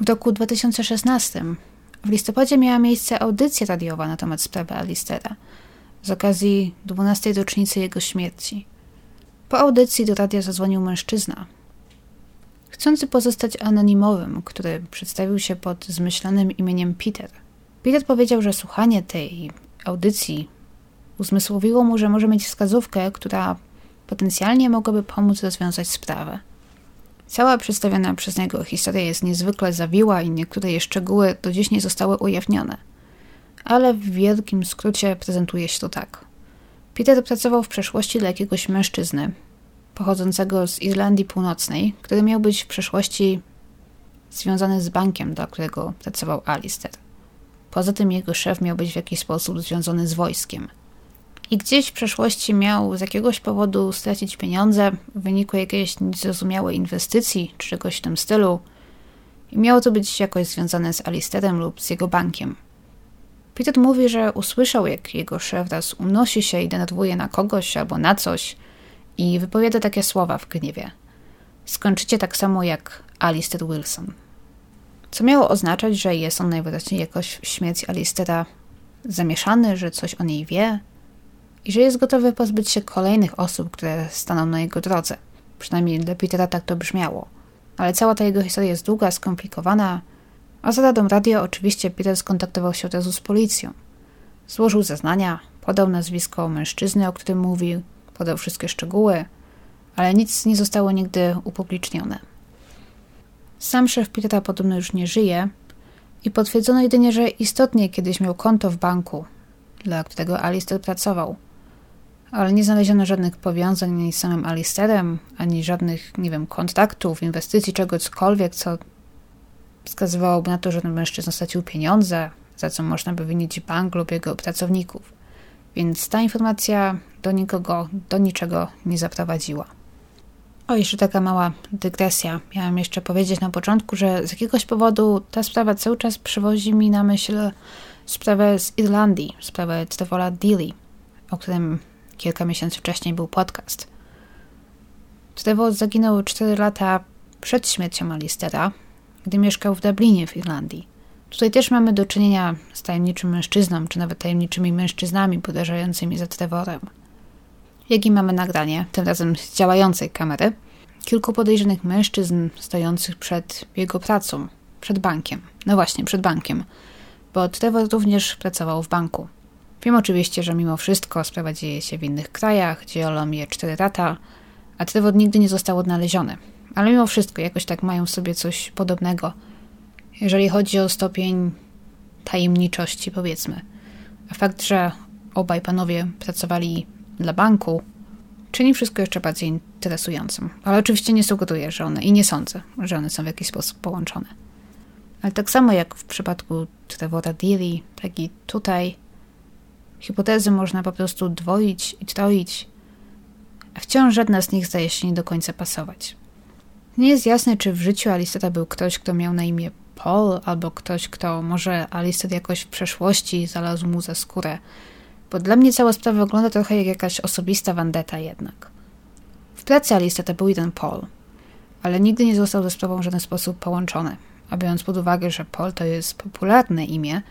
W roku 2016 w listopadzie miała miejsce audycja radiowa na temat sprawy Alistera z okazji 12. rocznicy jego śmierci. Po audycji do radia zadzwonił mężczyzna, chcący pozostać anonimowym, który przedstawił się pod zmyślonym imieniem Peter. Peter powiedział, że słuchanie tej audycji uzmysłowiło mu, że może mieć wskazówkę, która potencjalnie mogłaby pomóc rozwiązać sprawę. Cała przedstawiona przez niego historia jest niezwykle zawiła i niektóre jej szczegóły do dziś nie zostały ujawnione. Ale w wielkim skrócie prezentuje się to tak. Peter pracował w przeszłości dla jakiegoś mężczyzny, pochodzącego z Irlandii Północnej, który miał być w przeszłości związany z bankiem, dla którego pracował Alistair. Poza tym jego szef miał być w jakiś sposób związany z wojskiem. I gdzieś w przeszłości miał z jakiegoś powodu stracić pieniądze w wyniku jakiejś niezrozumiałej inwestycji czy czegoś w tym stylu. I miało to być jakoś związane z Alisterem lub z jego bankiem. Peter mówi, że usłyszał, jak jego szef raz unosi się i denerwuje na kogoś albo na coś i wypowiada takie słowa w gniewie. Skończycie tak samo jak Alistair Wilson. Co miało oznaczać, że jest on najwyraźniej jakoś w śmierć Alistera zamieszany, że coś o niej wie i że jest gotowy pozbyć się kolejnych osób, które staną na jego drodze. Przynajmniej dla Petera tak to brzmiało. Ale cała ta jego historia jest długa, skomplikowana, a za radą radio oczywiście Peter skontaktował się od razu z policją. Złożył zeznania, podał nazwisko mężczyzny, o którym mówił, podał wszystkie szczegóły, ale nic nie zostało nigdy upublicznione. Sam szef Petera podobno już nie żyje i potwierdzono jedynie, że istotnie kiedyś miał konto w banku, dla którego Alistair pracował. Ale nie znaleziono żadnych powiązań ani z samym Alisterem, ani żadnych, nie wiem, kontaktów, inwestycji, czegokolwiek, co wskazywałoby na to, że ten mężczyzna stracił pieniądze, za co można by winić bank lub jego pracowników. Więc ta informacja do nikogo, do niczego nie zaprowadziła. O, jeszcze taka mała dygresja. Miałam jeszcze powiedzieć na początku, że z jakiegoś powodu ta sprawa cały czas przywozi mi na myśl sprawę z Irlandii, sprawę Trevora Dealey, o którym kilka miesięcy wcześniej był podcast. Trevor zaginął 4 lata przed śmiercią Alistera, gdy mieszkał w Dublinie w Irlandii. Tutaj też mamy do czynienia z tajemniczym mężczyzną, czy nawet tajemniczymi mężczyznami podążającymi za Trevorem. Jak i mamy nagranie, tym razem z działającej kamery, kilku podejrzanych mężczyzn stojących przed jego pracą, przed bankiem. No właśnie, przed bankiem, bo Trevor również pracował w banku. Wiem oczywiście, że mimo wszystko sprawa dzieje się w innych krajach, gdzie Olomie 4 lata, a Trevor nigdy nie został odnaleziony. Ale mimo wszystko jakoś tak mają w sobie coś podobnego, jeżeli chodzi o stopień tajemniczości, powiedzmy. A fakt, że obaj panowie pracowali dla banku, czyni wszystko jeszcze bardziej interesującym. Ale oczywiście nie sugeruję, że one, i nie sądzę, że one są w jakiś sposób połączone. Ale tak samo jak w przypadku Trevora Dealey, tak i tutaj hipotezy można po prostu dwoić i troić, a wciąż żadna z nich zdaje się nie do końca pasować. Nie jest jasne, czy w życiu Alistota był ktoś, kto miał na imię Paul, albo ktoś, kto może Alistot jakoś w przeszłości znalazł mu za skórę, bo dla mnie cała sprawa wygląda trochę jak jakaś osobista vendetta jednak. W pracy Alistota był jeden Paul, ale nigdy nie został ze sprawą w żaden sposób połączony. A biorąc pod uwagę, że Paul to jest popularne imię,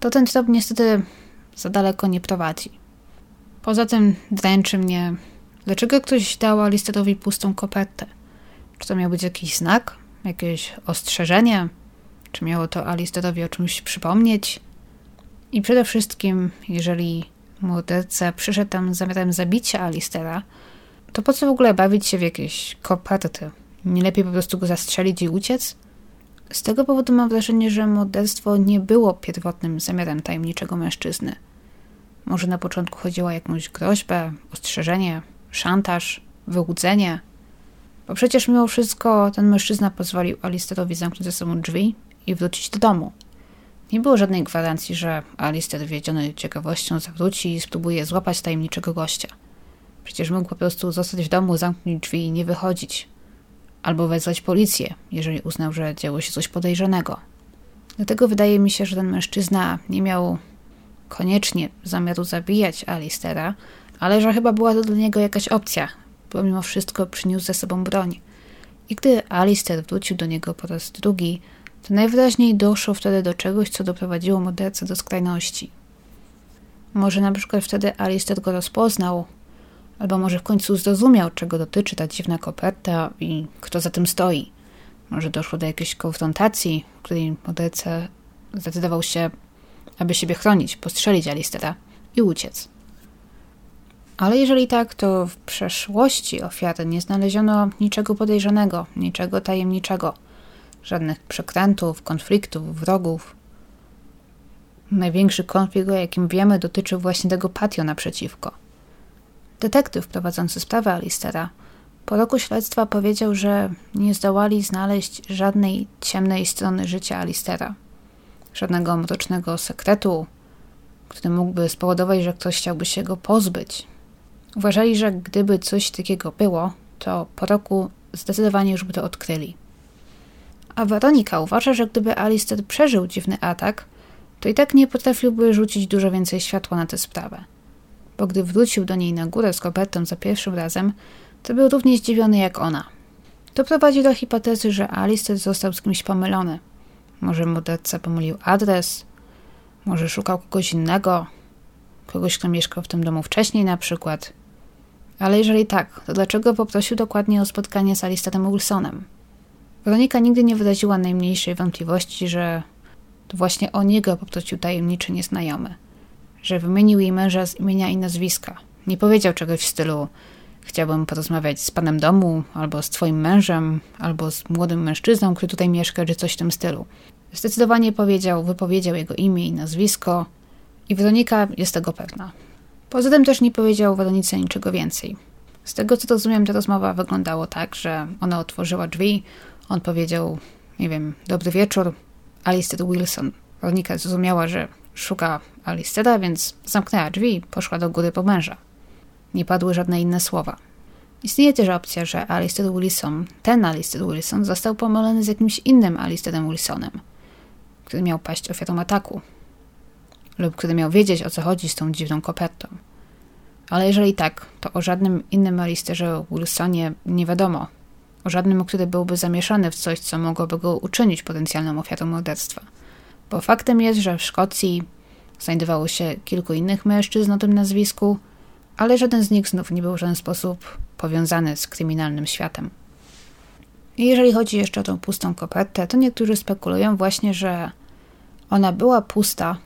to ten trop niestety za daleko nie prowadzi. Poza tym dręczy mnie, dlaczego ktoś dał Alistotowi pustą kopertę? Czy to miał być jakiś znak? Jakieś ostrzeżenie? Czy miało to Alistorowi o czymś przypomnieć? I przede wszystkim, jeżeli morderca przyszedł tam zamiarem zabicia Alistera, to po co w ogóle bawić się w jakieś koperty? Nie lepiej po prostu go zastrzelić i uciec? Z tego powodu mam wrażenie, że morderstwo nie było pierwotnym zamiarem tajemniczego mężczyzny. Może na początku chodziło o jakąś groźbę, ostrzeżenie, szantaż, wyłudzenie. Bo przecież mimo wszystko ten mężczyzna pozwolił Alisterowi zamknąć ze sobą drzwi i wrócić do domu. Nie było żadnej gwarancji, że Alister wiedziony ciekawością zawróci i spróbuje złapać tajemniczego gościa. Przecież mógł po prostu zostać w domu, zamknąć drzwi i nie wychodzić. Albo wezwać policję, jeżeli uznał, że działo się coś podejrzanego. Dlatego wydaje mi się, że ten mężczyzna nie miał koniecznie zamiaru zabijać Alistera, ale że chyba była to dla niego jakaś opcja, bo mimo wszystko przyniósł ze sobą broń. I gdy Alister wrócił do niego po raz drugi, to najwyraźniej doszło wtedy do czegoś, co doprowadziło mordercę do skrajności. Może na przykład wtedy Alistair go rozpoznał, albo może w końcu zrozumiał, czego dotyczy ta dziwna koperta i kto za tym stoi. Może doszło do jakiejś konfrontacji, w której morderca zdecydował się, aby siebie chronić, postrzelić Alistera i uciec. Ale jeżeli tak, to w przeszłości ofiary nie znaleziono niczego podejrzanego, niczego tajemniczego – żadnych przekrętów, konfliktów, wrogów. Największy konflikt, o jakim wiemy, dotyczył właśnie tego patio naprzeciwko. Detektyw prowadzący sprawę Alistera po roku śledztwa powiedział, że nie zdołali znaleźć żadnej ciemnej strony życia Alistera, żadnego mrocznego sekretu, który mógłby spowodować, że ktoś chciałby się go pozbyć. Uważali, że gdyby coś takiego było, to po roku zdecydowanie już by to odkryli. A Weronika uważa, że gdyby Alistair przeżył dziwny atak, to i tak nie potrafiłby rzucić dużo więcej światła na tę sprawę. Bo gdy wrócił do niej na górę z kopertą za pierwszym razem, to był równie zdziwiony jak ona. To prowadzi do hipotezy, że Alistair został z kimś pomylony. Może morderca pomylił adres, może szukał kogoś innego, kogoś, kto mieszkał w tym domu wcześniej na przykład. Ale jeżeli tak, to dlaczego poprosił dokładnie o spotkanie z Alistairem Wilsonem? Weronika nigdy nie wyraziła najmniejszej wątpliwości, że to właśnie o niego poprosił tajemniczy nieznajomy. Że wymienił jej męża z imienia i nazwiska. Nie powiedział czegoś w stylu chciałbym porozmawiać z panem domu, albo z twoim mężem, albo z młodym mężczyzną, który tutaj mieszka, czy coś w tym stylu. Zdecydowanie powiedział, wypowiedział jego imię i nazwisko i Weronika jest tego pewna. Poza tym też nie powiedział Weronice niczego więcej. Z tego co rozumiem, ta rozmowa wyglądała tak, że ona otworzyła drzwi, on powiedział, nie wiem, dobry wieczór, Alistair Wilson. Weronika zrozumiała, że szuka Alistaira, więc zamknęła drzwi i poszła do góry po męża. Nie padły żadne inne słowa. Istnieje też opcja, że Alistair Wilson, ten Alistair Wilson, został pomylony z jakimś innym Alistairem Wilsonem, który miał paść ofiarą ataku lub który miał wiedzieć, o co chodzi z tą dziwną kopertą. Ale jeżeli tak, to o żadnym innym Alisterze Wilsonie nie wiadomo. Żadnym, który byłby zamieszany w coś, co mogłoby go uczynić potencjalną ofiarą morderstwa. Bo faktem jest, że w Szkocji znajdowało się kilku innych mężczyzn o tym nazwisku, ale żaden z nich znów nie był w żaden sposób powiązany z kryminalnym światem. I jeżeli chodzi jeszcze o tą pustą kopertę, to niektórzy spekulują właśnie, że ona była pusta,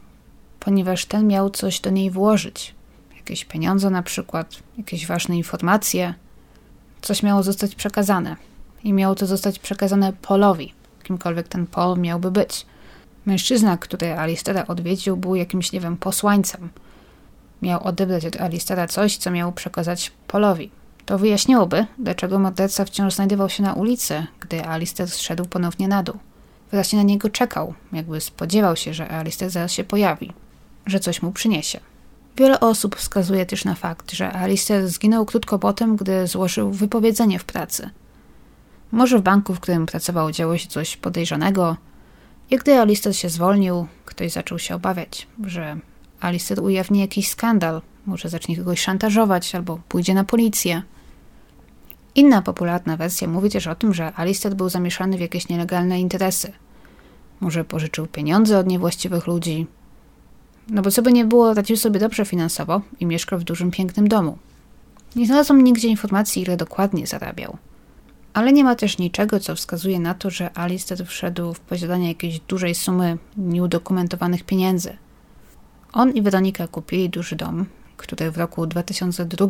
ponieważ ten miał coś do niej włożyć. Jakieś pieniądze na przykład, jakieś ważne informacje. Coś miało zostać przekazane. I miało to zostać przekazane Polowi, kimkolwiek ten Pol miałby być. Mężczyzna, który Alistera odwiedził, był jakimś, nie wiem, posłańcem – miał odebrać od Alistera coś, co miał przekazać Polowi. To wyjaśniłoby, dlaczego morderca wciąż znajdował się na ulicy, gdy Alister zszedł ponownie na dół. Wyraźnie na niego czekał, jakby spodziewał się, że Alister zaraz się pojawi, że coś mu przyniesie. Wiele osób wskazuje też na fakt, że Alister zginął krótko po tym, gdy złożył wypowiedzenie w pracy. Może w banku, w którym pracował, działo się coś podejrzanego, i gdy Alister się zwolnił, ktoś zaczął się obawiać, że Alistair ujawni jakiś skandal, może zacznie kogoś szantażować albo pójdzie na policję. Inna popularna wersja mówi też o tym, że Alistair był zamieszany w jakieś nielegalne interesy. Może pożyczył pieniądze od niewłaściwych ludzi. No bo co by nie było, radził sobie dobrze finansowo i mieszkał w dużym, pięknym domu. Nie znalazłam nigdzie informacji, ile dokładnie zarabiał. Ale nie ma też niczego, co wskazuje na to, że Alistair wszedł w posiadanie jakiejś dużej sumy nieudokumentowanych pieniędzy – on i Weronika kupili duży dom, który w roku 2002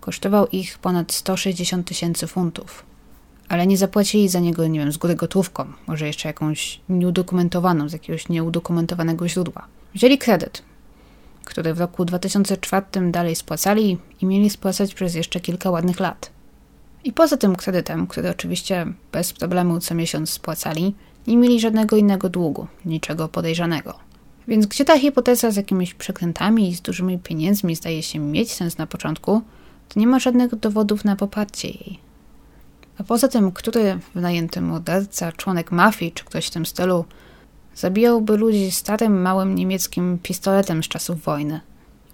kosztował ich ponad 160 tysięcy funtów. Ale nie zapłacili za niego, nie wiem, z góry gotówką, może jeszcze jakąś nieudokumentowaną, z jakiegoś nieudokumentowanego źródła. Wzięli kredyt, który w roku 2004 dalej spłacali i mieli spłacać przez jeszcze kilka ładnych lat. I poza tym kredytem, który oczywiście bez problemu co miesiąc spłacali, nie mieli żadnego innego długu, niczego podejrzanego. Więc gdzie ta hipoteza z jakimiś przekrętami i z dużymi pieniędzmi zdaje się mieć sens na początku, to nie ma żadnych dowodów na poparcie jej. A poza tym, który wynajęty morderca, członek mafii czy ktoś w tym stylu zabijałby ludzi starym, małym niemieckim pistoletem z czasów wojny?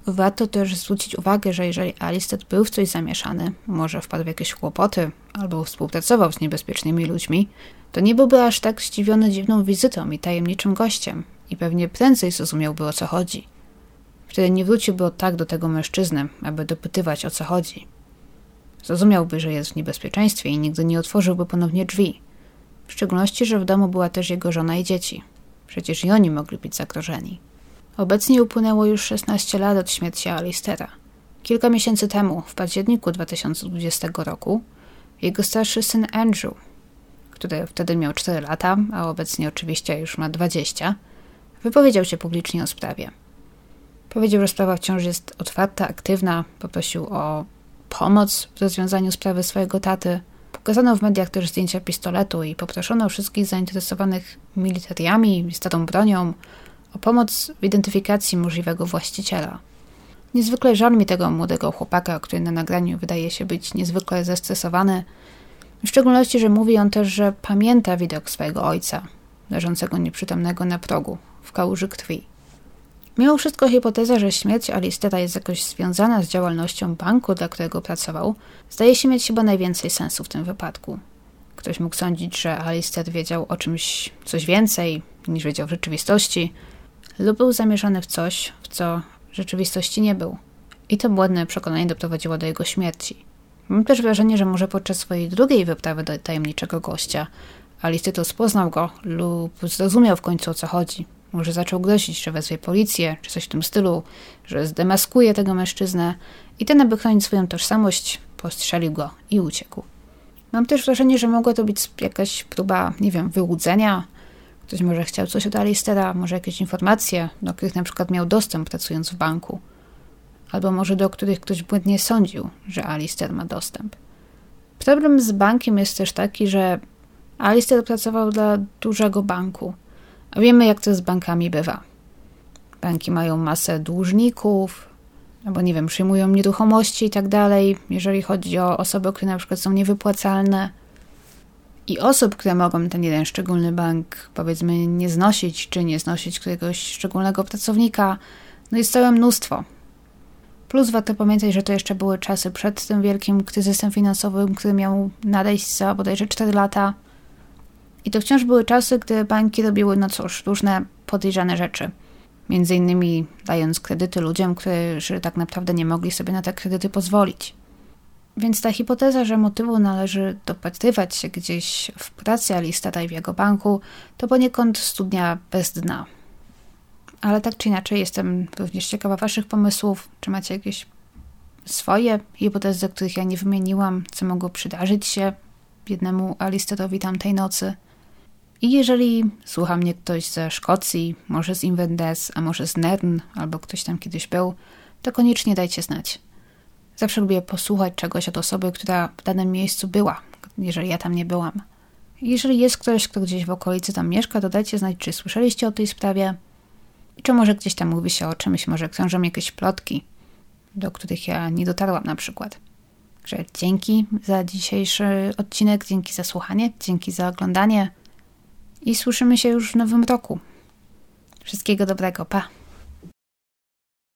Warto też zwrócić uwagę, że jeżeli Alistair był w coś zamieszany, może wpadł w jakieś kłopoty albo współpracował z niebezpiecznymi ludźmi, to nie byłby aż tak zdziwiony dziwną wizytą i tajemniczym gościem, i pewnie prędzej zrozumiałby o co chodzi. Wtedy nie wróciłby tak do tego mężczyzny, aby dopytywać o co chodzi. Zrozumiałby, że jest w niebezpieczeństwie i nigdy nie otworzyłby ponownie drzwi. W szczególności, że w domu była też jego żona i dzieci. Przecież i oni mogli być zagrożeni. Obecnie upłynęło już 16 lat od śmierci Alistera. Kilka miesięcy temu, w październiku 2020 roku, jego starszy syn Andrew, który wtedy miał 4 lata, a obecnie oczywiście już ma 20, Wypowiedział się publicznie o sprawie. Powiedział, że sprawa wciąż jest otwarta, aktywna, poprosił o pomoc w rozwiązaniu sprawy swojego taty. Pokazano w mediach też zdjęcia pistoletu i poproszono wszystkich zainteresowanych militariami i starą bronią o pomoc w identyfikacji możliwego właściciela. Niezwykle żal mi tego młodego chłopaka, który na nagraniu wydaje się być niezwykle zestresowany, w szczególności, że mówi on też, że pamięta widok swojego ojca, leżącego nieprzytomnego na progu w kałuży krwi. Mimo wszystko hipoteza, że śmierć Alistera jest jakoś związana z działalnością banku, dla którego pracował, zdaje się mieć chyba najwięcej sensu w tym wypadku. Ktoś mógł sądzić, że Alister wiedział o czymś coś więcej niż wiedział w rzeczywistości, lub był zamierzony w coś, w co w rzeczywistości nie był. I to błędne przekonanie doprowadziło do jego śmierci. Mam też wrażenie, że może podczas swojej drugiej wyprawy do tajemniczego gościa Alistytus poznał go lub zrozumiał w końcu o co chodzi. Może zaczął grozić, że wezwie policję, czy coś w tym stylu, że zdemaskuje tego mężczyznę i ten, aby chronić swoją tożsamość, postrzelił go i uciekł. Mam też wrażenie, że mogła to być jakaś próba, nie wiem, wyłudzenia. Ktoś może chciał coś od Alistera, może jakieś informacje, do których na przykład miał dostęp pracując w banku. Albo może do których ktoś błędnie sądził, że Alister ma dostęp. Problem z bankiem jest też taki, że Alister pracował dla dużego banku, wiemy jak to z bankami bywa. Banki mają masę dłużników, albo nie wiem, przyjmują nieruchomości i tak dalej, jeżeli chodzi o osoby, które na przykład są niewypłacalne. I osób, które mogą ten jeden szczególny bank, powiedzmy, nie znosić, czy nie znosić któregoś szczególnego pracownika, no jest całe mnóstwo. Plus warto pamiętać, że to jeszcze były czasy przed tym wielkim kryzysem finansowym, który miał nadejść za bodajże 4 lata. I to wciąż były czasy, gdy banki robiły, no cóż, różne podejrzane rzeczy. Między innymi dając kredyty ludziom, którzy tak naprawdę nie mogli sobie na te kredyty pozwolić. Więc ta hipoteza, że motywu należy dopatrywać się gdzieś w pracy w jego banku, to poniekąd studnia bez dna. Ale tak czy inaczej jestem również ciekawa Waszych pomysłów. Czy macie jakieś swoje hipotezy, których ja nie wymieniłam, co mogło przydarzyć się biednemu Alisterowi tamtej nocy? I jeżeli słucha mnie ktoś ze Szkocji, może z Inverness, a może z Nern, albo ktoś tam kiedyś był, to koniecznie dajcie znać. Zawsze lubię posłuchać czegoś od osoby, która w danym miejscu była, jeżeli ja tam nie byłam. Jeżeli jest ktoś, kto gdzieś w okolicy tam mieszka, to dajcie znać, czy słyszeliście o tej sprawie, i czy może gdzieś tam mówi się o czymś, może krążą jakieś plotki, do których ja nie dotarłam na przykład. Także dzięki za dzisiejszy odcinek, dzięki za słuchanie, dzięki za oglądanie i słyszymy się już w nowym roku. Wszystkiego dobrego, pa!